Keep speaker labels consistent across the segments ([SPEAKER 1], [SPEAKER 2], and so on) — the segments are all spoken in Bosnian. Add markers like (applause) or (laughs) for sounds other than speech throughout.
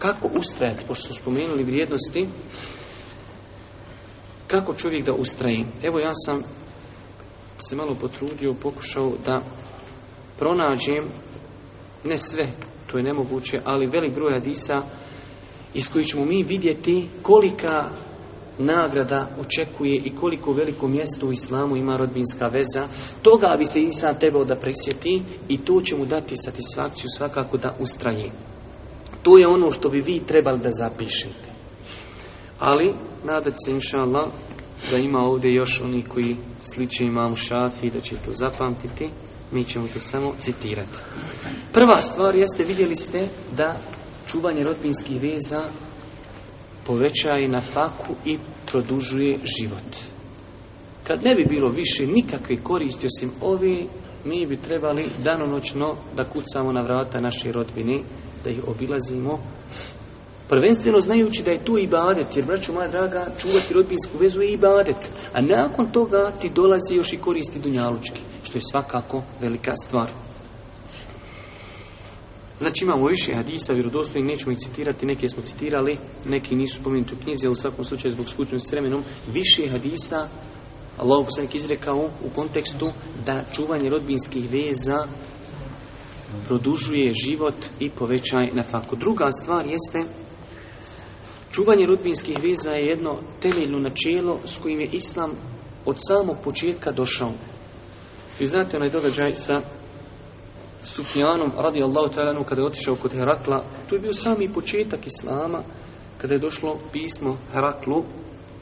[SPEAKER 1] Kako ustrajati, pošto smo spomenuli vrijednosti, kako čovjek da ustraji? Evo ja sam se malo potrudio, pokušao da pronađem, ne sve, to je nemoguće, ali velik broj Adisa iz koji ćemo mi vidjeti kolika nagrada očekuje i koliko veliko mjesto u islamu ima rodbinska veza, toga bi se Isa trebao da presjeti i to će mu dati satisfakciju svakako da ustraji. To je ono što bi vi trebali da zapišete. Ali, nadat se inša Allah, da ima ovdje još oni koji sliče imam šafi, da će to zapamtiti, mi ćemo to samo citirati. Prva stvar jeste, vidjeli ste da čuvanje rodbinskih veza povećaje na faku i produžuje život. Kad ne bi bilo više nikakve koristi osim ove, mi bi trebali danonoćno da kucamo na vrata naše rodbine da ih obilazimo Prvenstveno znajući da je tu ibadet, jer braćo moja draga, čuvati rodbinsku vezu je ibadet. A nakon toga ti dolazi još i koristi dunjalučki, što je svakako velika stvar. Znači imamo više hadisa, vjerodostojnih, nećemo ih citirati, neke smo citirali, neki nisu spomenuti u knjizi, ali u svakom slučaju zbog skućnosti s vremenom, više hadisa Allah poslanik izrekao u kontekstu da čuvanje rodbinskih veza produžuje život i povećaj na faku. Druga stvar jeste čuvanje rodbinskih veza je jedno temeljno načelo s kojim je Islam od samog početka došao. Vi znate onaj događaj sa Sufijanom, radijallahu ta'ala kada je otišao kod Herakla, to je bio sami početak Islama kada je došlo pismo Heraklu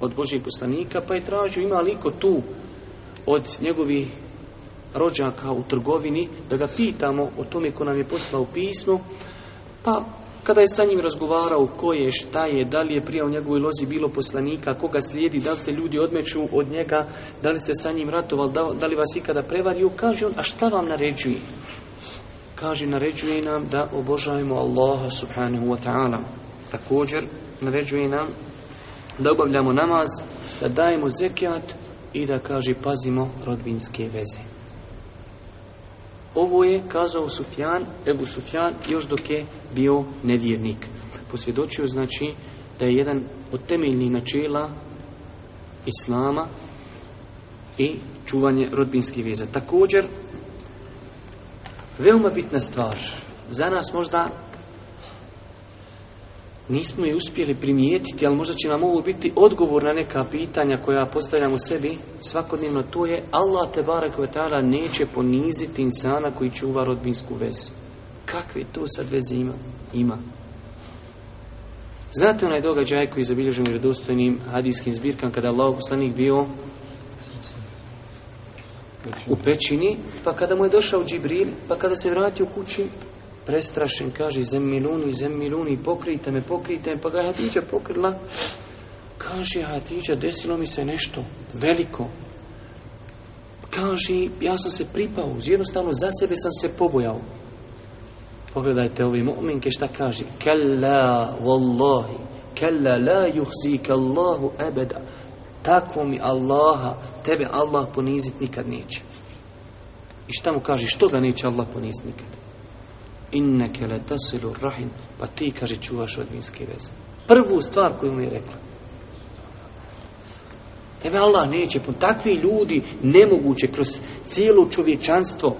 [SPEAKER 1] od Božih poslanika, pa je tražio ima liko tu od njegovih rođaka u trgovini, da ga pitamo o tome ko nam je poslao pismo, pa kada je sa njim razgovarao ko je, šta je, da li je prije u njegovoj lozi bilo poslanika, koga slijedi, da li se ljudi odmeću od njega, da li ste sa njim ratovali, da, li vas ikada prevario, kaže on, a šta vam naređuje? Kaže, naređuje nam da obožavamo Allaha subhanahu wa ta'ala. Također, naređuje nam da obavljamo namaz, da dajemo zekijat i da, kaže, pazimo rodbinske veze. Ovo je, kazao Sufjan, Ebu Sufjan, još dok je bio nevjernik. Posvjedočio znači da je jedan od temeljnih načela Islama i čuvanje rodbinskih veza. Također, veoma bitna stvar, za nas možda Nismo je uspjeli primijetiti, ali možda će nam ovo biti odgovor na neka pitanja koja postavljamo sebi svakodnevno. To je Allah te barek neće poniziti insana koji čuva rodbinsku vezu. Kakve to sad veze ima? Ima. Znate onaj događaj koji je zabilježen redostojnim hadijskim zbirkama kada Allah poslanik bio u pećini, pa kada mu je došao Džibril, pa kada se vratio kući, prestrašen, kaže, zemiluni, zemiluni, pokrijte me, pokrijte me, pa ga je Hatiđa pokrila. Kaže, Hatiđa, desilo mi se nešto veliko. Kaže, ja sam se pripao, jednostavno za sebe sam se pobojao. Pogledajte ovi mu'minke šta kaže. Kalla, wallahi, kalla la yuhzika Allahu ebeda. Tako mi Allaha, tebe Allah ponizit nikad neće. I šta mu kaže, što ga neće Allah ponizit nikad? inneke le tasilu pa ti, kaže, čuvaš rodbinske veze. Prvu stvar koju mi je rekla. Tebe Allah neće, po takvi ljudi nemoguće kroz cijelo čovječanstvo,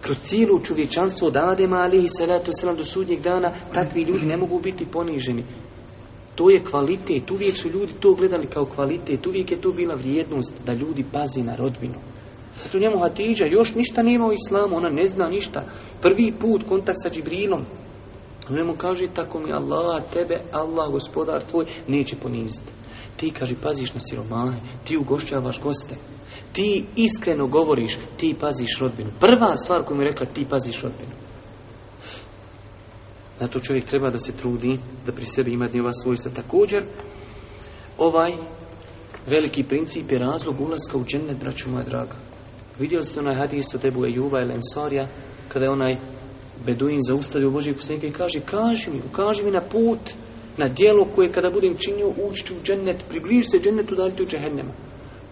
[SPEAKER 1] kroz cijelo čovječanstvo od Adema i salatu selam do sudnjeg dana, takvi ljudi ne mogu biti poniženi. To je kvalitet, uvijek su ljudi to gledali kao kvalitet, uvijek je to bila vrijednost da ljudi pazi na rodbinu. Zato njemu Hatidža još ništa nema u islamu, ona ne zna ništa. Prvi put kontakt sa Džibrilom. Ona njemu kaže, tako mi Allah, tebe, Allah, gospodar tvoj, neće poniziti. Ti, kaži, paziš na siromahe, ti ugošćavaš goste. Ti iskreno govoriš, ti paziš rodbinu. Prva stvar koju mi je rekla, ti paziš rodbinu. Zato čovjek treba da se trudi, da pri sebi ima dnjeva svojstva. Također, ovaj veliki princip je razlog ulaska u džennet, braću moja draga. Vidjeli ste onaj hadis od Ebu Ejuba ili Ensarija, kada je onaj Beduin zaustavio Božijeg poslanika i kaže, kaži mi, ukaži mi na put, na dijelo koje kada budem činio, ući ću u džennet, približi se džennetu, daljte u džehennema.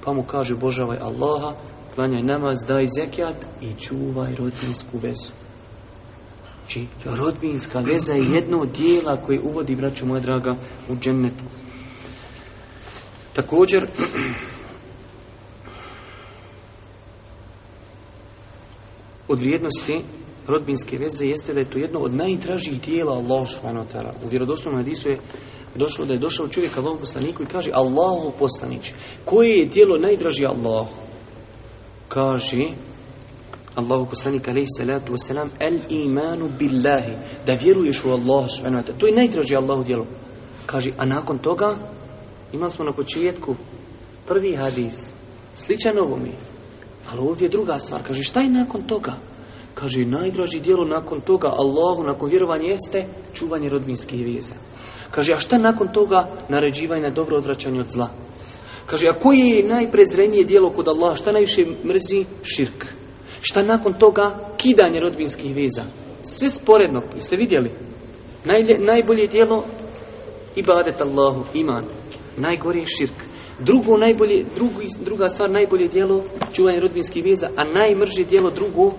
[SPEAKER 1] Pa mu kaže, božavaj Allaha, klanjaj namaz, daj zekijat i čuvaj rodbinsku vezu. Či znači, rodbinska veza je jedno od dijela koje uvodi, braću moja draga, u džennet. Također, (clears throat) od vrijednosti rodbinske veze jeste da je to jedno od najdražih tijela Allah subhanahu U vjerodostojnom hadisu je došlo da je došao čovjek kao poslaniku i kaže Allahu poslanić, koje je tijelo najdraži Allah? Kaže Allahu poslanik alejhi salatu el imanu billahi da vjeruješ u Allah subhanahu To je najdraži Allahu djelo. Kaže, a nakon toga imali smo na početku prvi hadis sličan ovome ali ovdje je druga stvar. Kaže, šta je nakon toga? Kaže, najdraži dijelo nakon toga Allahu, nakon vjerovanja jeste čuvanje rodbinskih veza. Kaže, a šta nakon toga naređivanje na dobro odvraćanje od zla? Kaže, a koji je najprezrenije dijelo kod Allah, Šta najviše mrzi? Širk. Šta nakon toga? Kidanje rodbinskih veza. Sve sporedno, jeste vidjeli? Najlje, najbolje dijelo ibadet Allahu, iman. Najgori je širk. Drugo najbolje, druga stvar, najbolje dijelo čuvanje rodbinskih viza, a najmrži dijelo drugo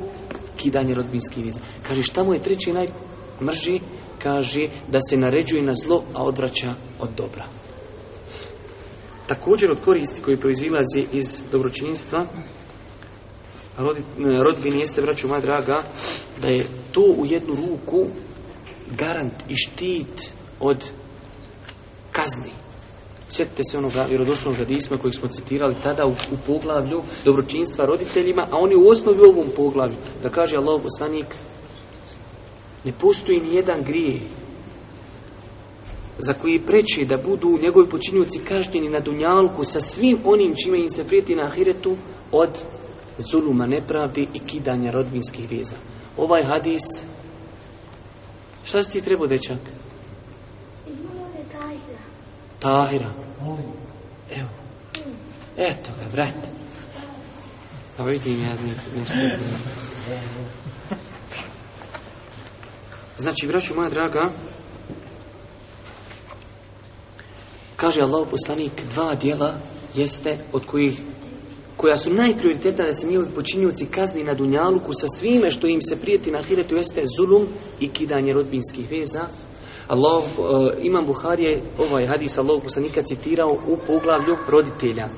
[SPEAKER 1] kidanje rodbinskih viza. Kaže šta mu je treći najmrži? Kaže da se naređuje na zlo, a odvraća od dobra. Također od koristi koji proizilazi iz dobročinjstva eh, rodbini jeste, vraću moja draga, da je to u jednu ruku garant i štit od kazni. Sjetite se onoga vjerodosnog radisma kojeg smo citirali tada u, poglavlju dobročinstva roditeljima, a oni u osnovi u ovom poglavlju, da kaže Allah ne postoji ni jedan grijeh za koji preče da budu njegovi počinjuci kažnjeni na dunjalku sa svim onim čime im se prijeti na ahiretu od zuluma nepravdi i kidanja rodbinskih veza. Ovaj hadis, šta si ti trebao dečak? Tahira. Evo. Eto ga, vrat. Pa vidim Znači, vraću moja draga, kaže Allah poslanik, dva dijela jeste od kojih koja su najprioritetna da se njihovi počinjuci kazni na dunjaluku sa svime što im se prijeti na hiretu jeste zulum i kidanje rodbinskih veza Allah, e, Imam Buhari je ovaj hadis Allahog nikad citirao u poglavlju roditelja.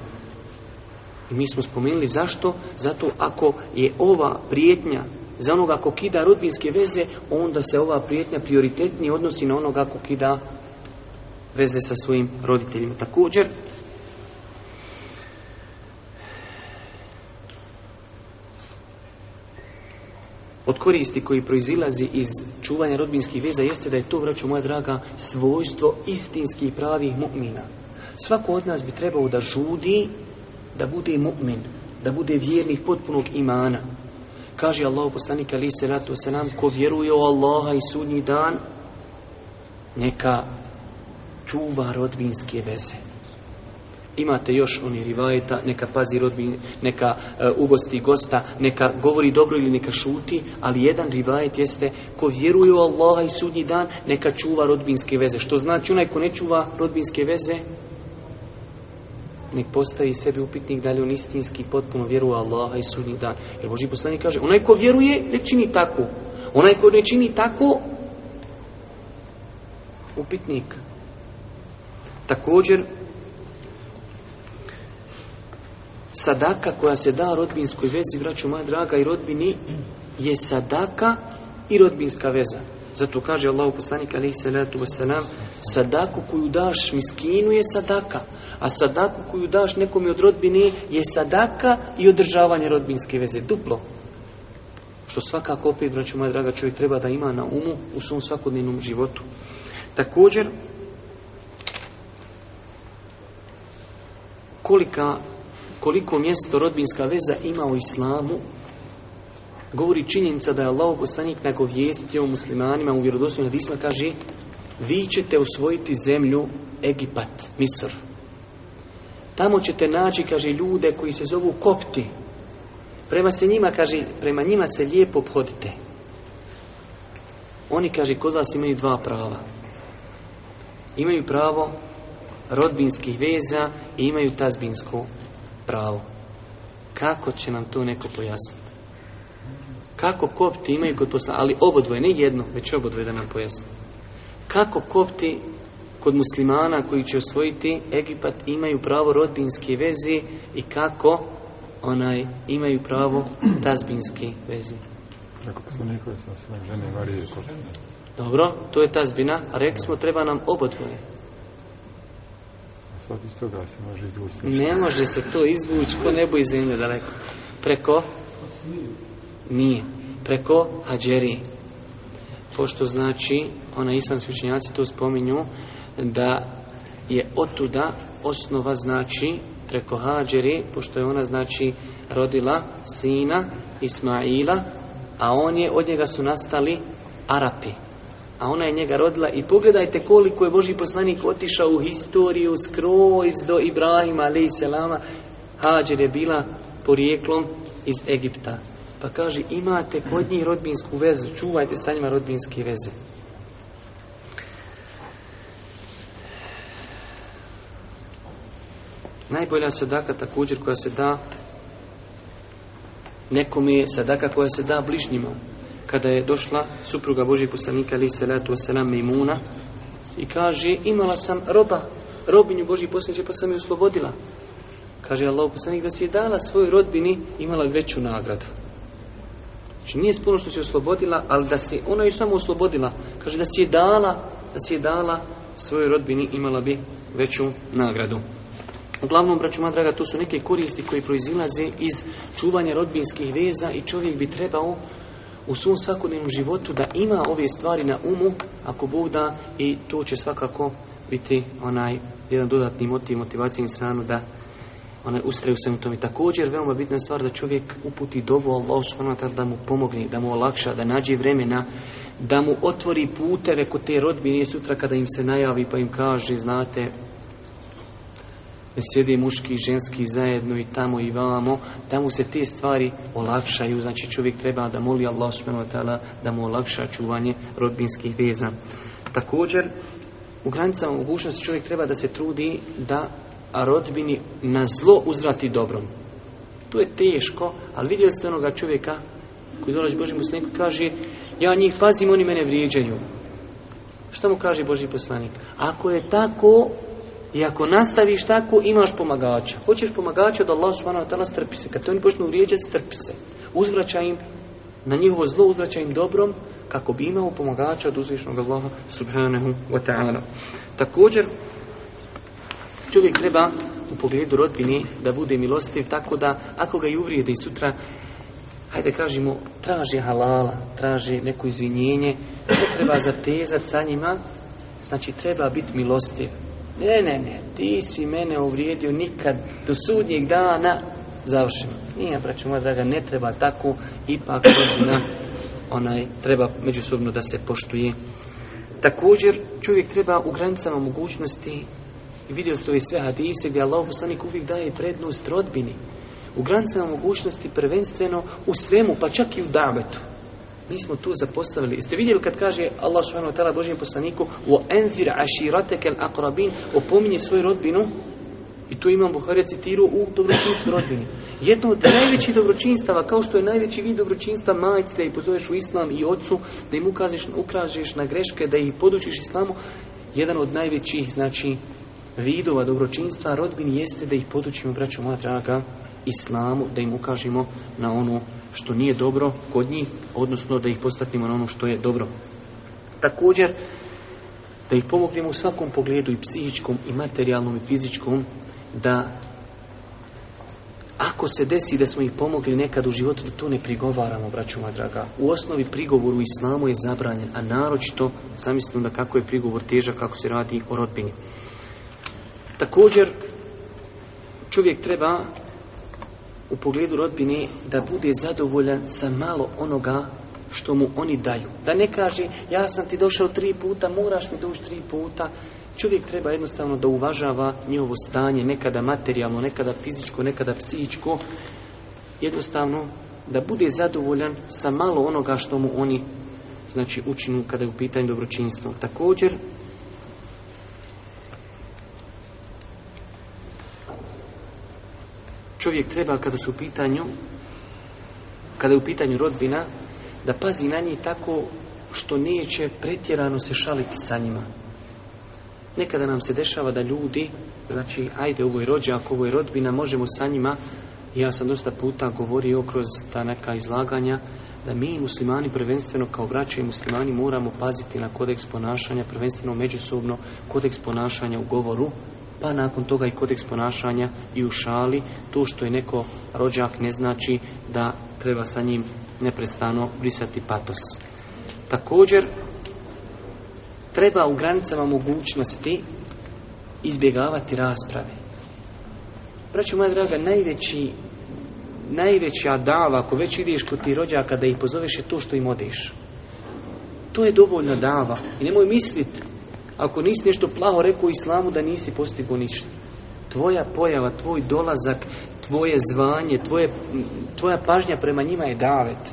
[SPEAKER 1] I mi smo spomenuli zašto? Zato ako je ova prijetnja za onoga ko kida rodbinske veze, onda se ova prijetnja prioritetnije odnosi na onoga ko kida veze sa svojim roditeljima. Također, od koristi koji proizilazi iz čuvanja rodbinskih veza jeste da je to, vraću moja draga, svojstvo istinskih pravih mu'mina. Svako od nas bi trebao da žudi da bude mu'min, da bude vjernik potpunog imana. Kaže Allah Poslanika ali se ratu nam, ko vjeruje u Allaha i sudnji dan, neka čuva rodbinske veze. Imate još oni rivajeta, neka pazi rodbin, neka e, ugosti gosta, neka govori dobro ili neka šuti, ali jedan rivajet jeste ko vjeruje u Allaha i sudnji dan, neka čuva rodbinske veze. Što znači onaj ko ne čuva rodbinske veze, nek postavi sebi upitnik da li on istinski potpuno vjeruje Allaha i sudnji dan. Jer Boži poslanik kaže, onaj ko vjeruje, ne čini tako. Onaj ko ne čini tako, upitnik. Također, sadaka koja se da rodbinskoj vezi, vraću moja draga, i rodbini je sadaka i rodbinska veza. Zato kaže Allah poslanik alaihi salatu wasalam, sadaku koju daš miskinu je sadaka, a sadaku koju daš nekom od rodbini je sadaka i održavanje rodbinske veze. Duplo. Što svakako opet, vraću moja draga, čovjek treba da ima na umu u svom svakodnevnom životu. Također, kolika koliko mjesto rodbinska veza ima u islamu, govori činjenica da je Allah poslanik o muslimanima u vjerodostojnim hadisma kaže vi ćete osvojiti zemlju Egipat, Misr. Tamo ćete naći, kaže, ljude koji se zovu kopti. Prema se njima, kaže, prema njima se lijepo obhodite. Oni, kaže, kod vas imaju dva prava. Imaju pravo rodbinskih veza i imaju tazbinsko pravo. Kako će nam to neko pojasniti? Kako kopti imaju kod poslanika, ali obodvoje, ne jedno, već obodvoje da nam pojasni. Kako kopti kod muslimana koji će osvojiti Egipat imaju pravo rodbinske vezi i kako onaj imaju pravo tazbinski vezi. Pa Dobro, to je tazbina, a rekli smo treba nam obodvoje se može izvući. Ne može se to izvući ko nebo i zemlje daleko. Preko? Nije. Preko hađerije. Pošto znači, ona islamski učenjaci tu spominju, da je otuda osnova znači preko hađeri, pošto je ona znači rodila sina Ismaila, a on je, od njega su nastali Arapi a ona je njega rodila i pogledajte koliko je Boži poslanik otišao u historiju skroz do Ibrahima ali selama Hađer je bila porijeklom iz Egipta pa kaže imate kod njih rodbinsku vezu čuvajte sa njima rodbinske veze Najbolja sadaka također koja se da nekom je sadaka koja se da bližnjima kada je došla supruga Božih poslanika ali salatu wasalam Mejmuna i kaže imala sam roba, robinju boži poslanika pa sam je oslobodila. Kaže Allah poslanik da si je dala svojoj rodbini imala veću nagradu. Znači nije spuno što si oslobodila, ali da si ona ju samo oslobodila. Kaže da si je dala, da si je dala svojoj rodbini imala bi veću nagradu. Uglavnom, braću draga, tu su neke koristi koje proizilaze iz čuvanja rodbinskih veza i čovjek bi trebao u svom svakodnevnom životu da ima ove stvari na umu ako Bog da i to će svakako biti onaj jedan dodatni motiv, i stranu da onaj ustraju se u tome. Također veoma bitna stvar da čovjek uputi dovu Allah da mu pomogne, da mu olakša, da nađe vremena, da mu otvori puteve kod te rodbine sutra kada im se najavi pa im kaže, znate, sjede muški i ženski zajedno i tamo i vamo, tamo se te stvari olakšaju, znači čovjek treba da moli Allah da mu olakša čuvanje rodbinskih veza. Također, u granicama mogućnosti čovjek treba da se trudi da rodbini na zlo uzrati dobrom. To je teško, ali vidjeli ste onoga čovjeka koji dolazi Boži poslanik i kaže ja njih pazim, oni mene vrijeđaju. Šta mu kaže Boži poslanik? Ako je tako, i ako nastaviš tako, imaš pomagača. Hoćeš pomagača da Allah subhanahu wa strpi se. Kad te oni počnu vrijeđati, strpi se. Uzvraća im na njihovo zlo, uzvraća im dobrom, kako bi imao pomagača od uzvišnog Allaha subhanahu wa ta'ala. Također, čovjek treba u pogledu rodbine da bude milostiv, tako da ako ga i uvrijede i sutra, hajde kažemo, traži halala, traži neko izvinjenje, ne treba zatezati sa njima, znači treba biti milostiv. Ne, ne, ne, ti si mene uvrijedio nikad do sudnjeg dana završeno. Nije, braću moja draga, ne treba tako, ipak ona, onaj, treba međusobno da se poštuje. Također, čovjek treba u granicama mogućnosti, i vidio ste i sve hadise gdje Allah poslanik uvijek daje prednost rodbini. U granicama mogućnosti prvenstveno u svemu, pa čak i u davetu mi smo tu zapostavili. Jeste vidjeli kad kaže Allah subhanahu wa ta'ala Božijem poslaniku u enfir aširatekel akrabin opominje svoju rodbinu i tu imam Buharija citiru u dobročinstvu rodbini. Jedno od najvećih dobročinstava, kao što je najveći vid dobročinstva majci, da ih pozoveš u islam i ocu, da im ukažeš, ukažeš na greške, da ih podučiš islamu, jedan od najvećih, znači, vidova dobročinstva rodbini jeste da ih podučimo, braćo moja draga, islamu, da im ukažemo na ono što nije dobro kod njih, odnosno da ih postatimo na ono što je dobro. Također, da ih pomognemo u svakom pogledu, i psihičkom, i materijalnom, i fizičkom, da ako se desi da smo ih pomogli nekad u životu, da to ne prigovaramo, braćuma draga. U osnovi prigovoru u islamu je zabranjen, a naročito, zamislimo da kako je prigovor težak, kako se radi o rodbini. Također, čovjek treba u pogledu rodbine da bude zadovoljan sa malo onoga što mu oni daju. Da ne kaže, ja sam ti došao tri puta, moraš mi doći tri puta. Čovjek treba jednostavno da uvažava njihovo stanje, nekada materijalno, nekada fizičko, nekada psihičko. Jednostavno da bude zadovoljan sa malo onoga što mu oni znači učinu kada je u pitanju dobročinstva. Također, čovjek treba kada su u pitanju kada je u pitanju rodbina da pazi na njih tako što neće pretjerano se šaliti sa njima. Nekada nam se dešava da ljudi, znači, ajde, ovo je ako ovo je rodbina, možemo sa njima, ja sam dosta puta govorio kroz ta neka izlaganja, da mi muslimani prvenstveno kao braće i muslimani moramo paziti na kodeks ponašanja, prvenstveno međusobno kodeks ponašanja u govoru, pa nakon toga i kodeks ponašanja i u šali, to što je neko rođak ne znači da treba sa njim neprestano brisati patos. Također, treba u granicama mogućnosti izbjegavati rasprave. Braću moja draga, najveća dava, ako već ideš kod ti rođaka da ih pozoveš je to što im odeš. To je dovoljna dava. I nemoj misliti ako nisi nešto plaho rekao u islamu da nisi postigao ništa. Tvoja pojava, tvoj dolazak, tvoje zvanje, tvoje, tvoja pažnja prema njima je davet.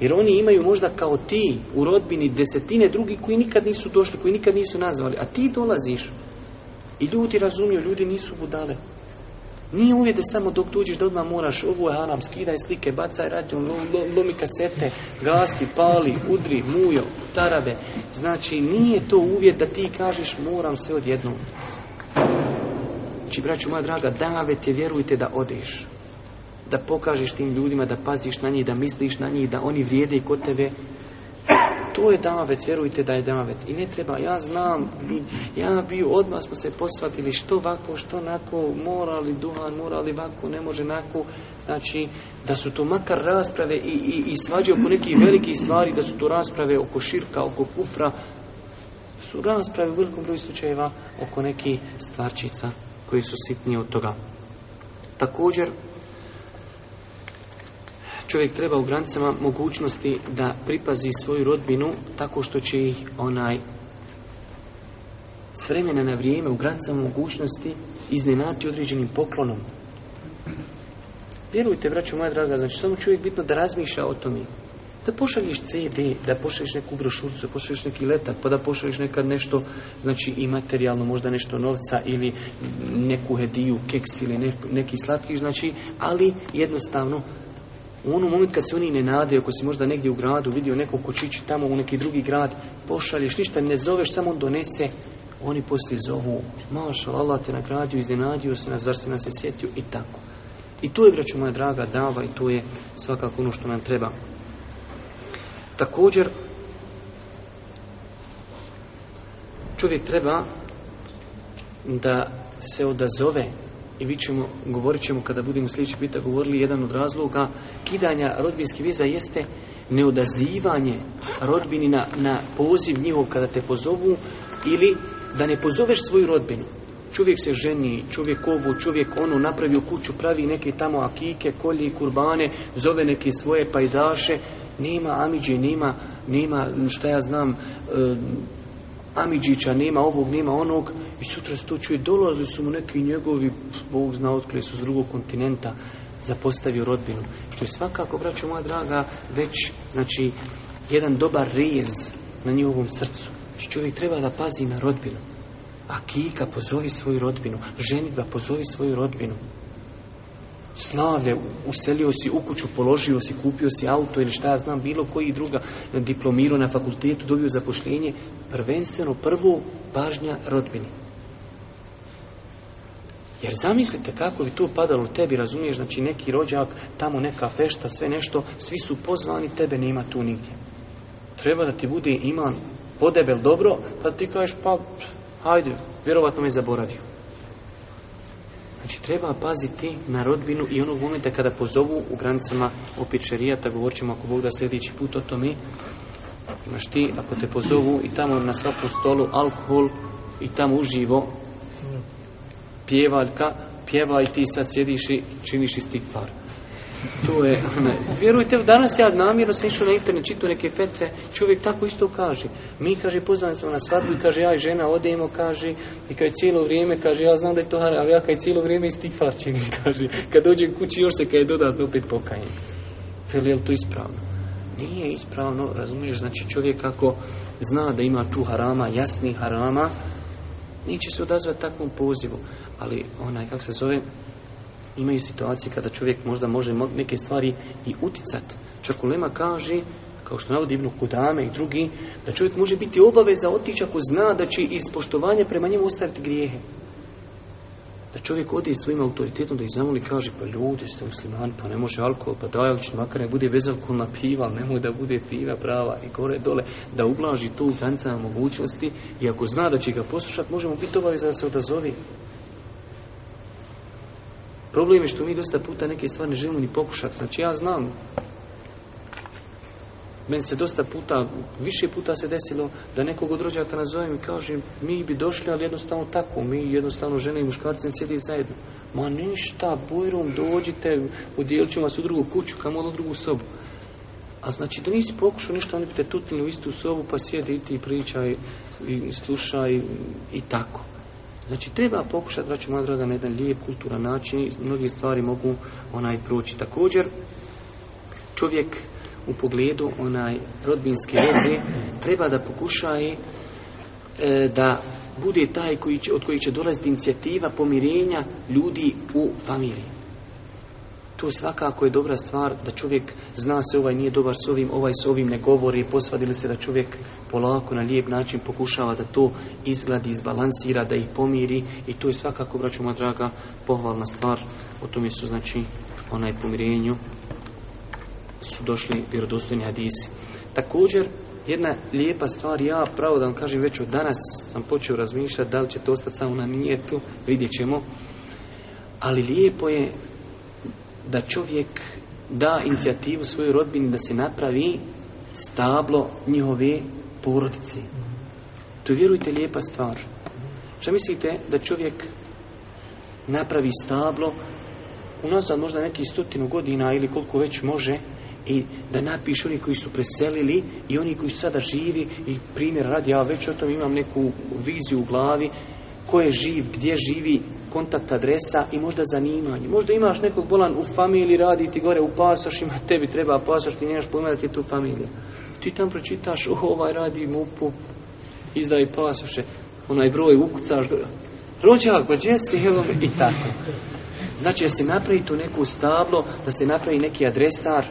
[SPEAKER 1] Jer oni imaju možda kao ti u rodbini desetine drugih koji nikad nisu došli, koji nikad nisu nazvali. A ti dolaziš. I ljudi razumiju, ljudi nisu budale. Nije uvijek da samo dok tuđiš da odmah moraš ovo je haram, skidaj slike, bacaj radio, lomi kasete, gasi, pali, udri, mujo, tarabe. Znači nije to uvjet da ti kažeš moram se odjednom. Znači braću moja draga, davet je vjerujte da odeš. Da pokažeš tim ljudima, da paziš na njih, da misliš na njih, da oni vrijede i kod tebe to je davet, vjerujte da je davet. I ne treba, ja znam, ja odmah smo se posvatili što vako što nako, mora li duhan, mora li ovako, ne može nako. Znači, da su to makar rasprave i, i, svađe oko nekih velikih stvari, da su to rasprave oko širka, oko kufra, su rasprave u velikom broju slučajeva oko nekih stvarčica koji su sitnije od toga. Također, čovjek treba u granicama mogućnosti da pripazi svoju rodbinu tako što će ih onaj s vremena na vrijeme u granicama mogućnosti iznenati određenim poklonom. Vjerujte, braćo moja draga, znači samo čovjek bitno da razmišlja o tome. Da pošalješ CD, da pošalješ neku brošurcu, pošalješ neki letak, pa da pošalješ nekad nešto, znači i materijalno, možda nešto novca ili neku hediju, keks ili neki slatkih, znači, ali jednostavno u onom momentu kad se oni ne nade, ako si možda negdje u gradu vidio nekog kočići tamo u neki drugi grad, pošalješ, ništa ne zoveš, samo on donese, oni poslije zovu, mašal, Allah te nagradio, iznenadio se nas, zar se nas sjetio i tako. I to je, braću moja draga, dava i to je svakako ono što nam treba. Također, čovjek treba da se odazove i vi ćemo, govorit ćemo kada budemo sljedeći pita govorili, jedan od razloga kidanja rodbinskih veza jeste neodazivanje rodbini na, poziv njihov kada te pozovu ili da ne pozoveš svoju rodbinu. Čovjek se ženi, čovjek ovu, čovjek onu, napravi u kuću, pravi neke tamo akike, i kurbane, zove neke svoje pajdaše, nema Amiđe, nema, nema šta ja znam, e, Amidžića, nema ovog, nema onog i sutra se to čuje, dolazili su mu neki njegovi, Bog zna otkrije su s drugog kontinenta, zapostavio rodbinu. Što je svakako, braćo moja draga, već, znači, jedan dobar rez na njihovom srcu. Znači, čovjek treba da pazi na rodbinu. A kika pozovi svoju rodbinu, ženitba pozovi svoju rodbinu slavlje, uselio si u kuću, položio si, kupio si auto ili šta ja znam, bilo koji druga, diplomirao na fakultetu, dobio zapošljenje, prvenstveno prvo pažnja rodbini. Jer zamislite kako bi to padalo tebi, razumiješ, znači neki rođak, tamo neka fešta, sve nešto, svi su pozvani, tebe nema tu nigdje. Treba da ti bude iman podebel dobro, pa ti kažeš, pa, hajde, vjerovatno me zaboravio. Znači treba paziti na rodbinu i onog momenta kada pozovu u granicama opičerijata, govorit ćemo ako Bog da sljedeći put o tome, imaš ti ako te pozovu i tamo na svakom stolu alkohol i tamo uživo mm. pjevaljka, pjeva i ti sad sjediš i činiš istikvar. To je, ne. Ono, vjerujte, danas ja namjerno sam išao na internet, čitao neke fetve, čovjek tako isto kaže. Mi, kaže, pozvani smo na svadbu i kaže, ja i žena odemo, kaže, i kaže, cijelo vrijeme, kaže, ja znam da je to haram, ali ja kaj cijelo vrijeme istikvarčim, (laughs) kaže, kad dođem kući još se kaj dodatno opet pokajem. Fel, je to ispravno? Nije ispravno, razumiješ, znači čovjek ako zna da ima tu harama, jasni harama, neće se odazvati takvom pozivu, ali onaj, kako se zove, Imaju situacije kada čovjek možda može neke stvari i uticat, Čak ulema kaže, kao što navodi Ibnu Kudame i drugi, da čovjek može biti obaveza otići ako zna da će iz poštovanja prema njemu ostaviti grijehe. Da čovjek ode svojim autoritetom da ih zamoli kaže, pa ljudi ste muslimani, pa ne može alkohol, pa daj, makar ne bude bezalkoholna piva, nemoj da bude piva prava i gore dole, da ublaži tu u granicama mogućnosti i ako zna da će ga poslušati, možemo biti obaveza da se odazovi Problem je što mi dosta puta neke stvari ne želimo ni pokušati. Znači ja znam, meni se dosta puta, više puta se desilo da nekog od rođaka nazovem i kažem mi bi došli, ali jednostavno tako, mi jednostavno žene i muškarci ne sjedi zajedno. Ma ništa, bojrom dođite, udjelit ću vas u drugu kuću, kamo u drugu sobu. A znači da nisi pokušao ništa, oni bi te tutili u istu sobu, pa sjedi i ti pričaj, i slušaj i tako. Znači treba pokušati, braću moja draga, na jedan lijep, kulturan način, mnoge stvari mogu onaj proći. Također, čovjek u pogledu onaj rodbinske veze treba da pokušaje e, da bude taj koji od koji će dolaziti inicijativa pomirenja ljudi u familiji. To svakako je dobra stvar da čovjek zna se ovaj nije dobar s ovim, ovaj s ovim ne govori, posvadili se da čovjek polako na lijep način pokušava da to izgladi, izbalansira, da ih pomiri i to je svakako, braćo moja draga, pohvalna stvar. O tome su, znači, onaj pomirenju su došli vjerodostojni hadisi. Također, jedna lijepa stvar, ja pravo da vam kažem već od danas sam počeo razmišljati da li će to ostati samo na nijetu, vidjet ćemo. Ali lijepo je da čovjek da inicijativu svojoj rodbini da se napravi stablo njihove porodici. To je, vjerujte, lijepa stvar. Šta mislite da čovjek napravi stablo unazad možda nekih stotinu godina ili koliko već može i da napiše oni koji su preselili i oni koji sada živi i primjer radi, ja već o tom imam neku viziju u glavi ko je živ, gdje živi, kontakt adresa i možda zanimanje. Možda imaš nekog bolan u familiji, radi ti gore u pasošima, (laughs) tebi treba pasoš, ti nemaš pojma da ti je tu familija ti tam pročitaš, (laughs) ovaj radi mupu, izdaje pasuše, onaj broj ukucaš, rođak, pa gdje si, i tako. Znači, da se napravi tu neku stablo, da se napravi neki adresar,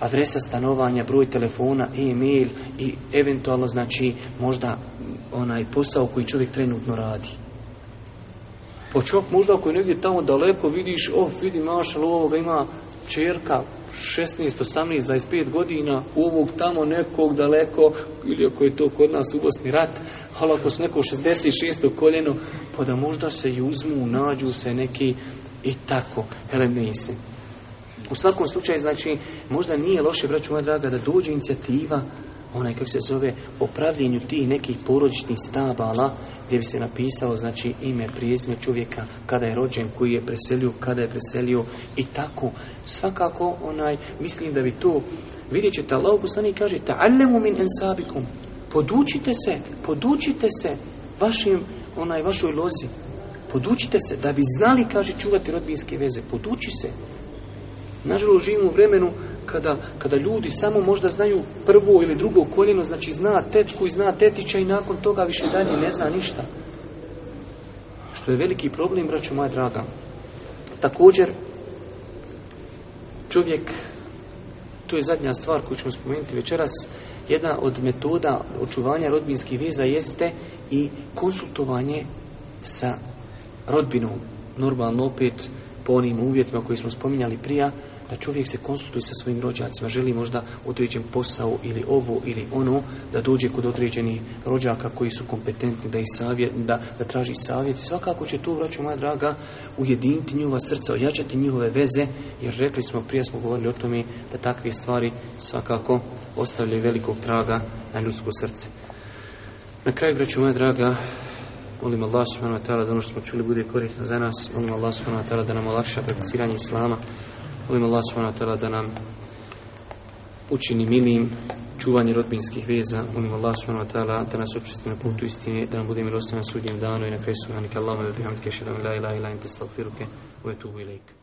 [SPEAKER 1] adresa stanovanja, broj telefona, e-mail i eventualno, znači, možda onaj posao koji čovjek trenutno radi. Pa čovjek možda ako je negdje tamo daleko, vidiš, of, vidi, mašal, ovoga ima čerka, 16, 18, 25 godina ovog tamo nekog daleko, ili ako je to kod nas ubosni rat, ali ako su neko 66. koljeno, pa da možda se i uzmu, nađu se neki i tako elementi. U svakom slučaju, znači, možda nije loše, braću moja draga, da dođe inicijativa, onaj kako se zove, o pravljenju tih nekih porodičnih stabala, gdje bi se napisalo, znači, ime, prijezme čovjeka, kada je rođen, koji je preselio, kada je preselio i tako. Svakako, onaj, mislim da vi to, vidjet ćete, Allah poslani kaže, ta'allemu min ensabikum, podučite se, podučite se vašim, onaj, vašoj lozi, podučite se, da bi znali, kaže, čuvati rodbinske veze, poduči se. Nažalost, živimo u vremenu kada, kada ljudi samo možda znaju prvo ili drugo koljeno, znači zna tečku i zna tetića i nakon toga više dalje ne zna ništa. Što je veliki problem, braću moja draga. Također, čovjek, to je zadnja stvar koju ćemo spomenuti večeras, jedna od metoda očuvanja rodbinskih veza jeste i konsultovanje sa rodbinom. Normalno opet po onim uvjetima koji smo spominjali prija, da čovjek se konsultuje sa svojim rođacima, želi možda određen posao ili ovo ili ono, da dođe kod određenih rođaka koji su kompetentni da, savjet, da, da traži savjet. Svakako će to, vraću moja draga, ujediniti njihova srca, ojačati njihove veze, jer rekli smo, prije smo govorili o tome da takve stvari svakako ostavljaju velikog traga na ljudsko srce. Na kraju, vraću moja draga, Molim Allah subhanahu wa da ono što smo čuli bude korisno za nas. Molim Allah subhanahu wa ta'ala da nam olakša prakticiranje Islama. Molim Allah subhanahu da nam učini milim čuvanje rodbinskih veza. Molim Allah subhanahu da nas učesti na putu istine, da nam bude milostan na sudnjem danu i na kraju subhanika Allahuma bihamdike šedam la ilaha illa te astaghfiruke wa atubu ilaik.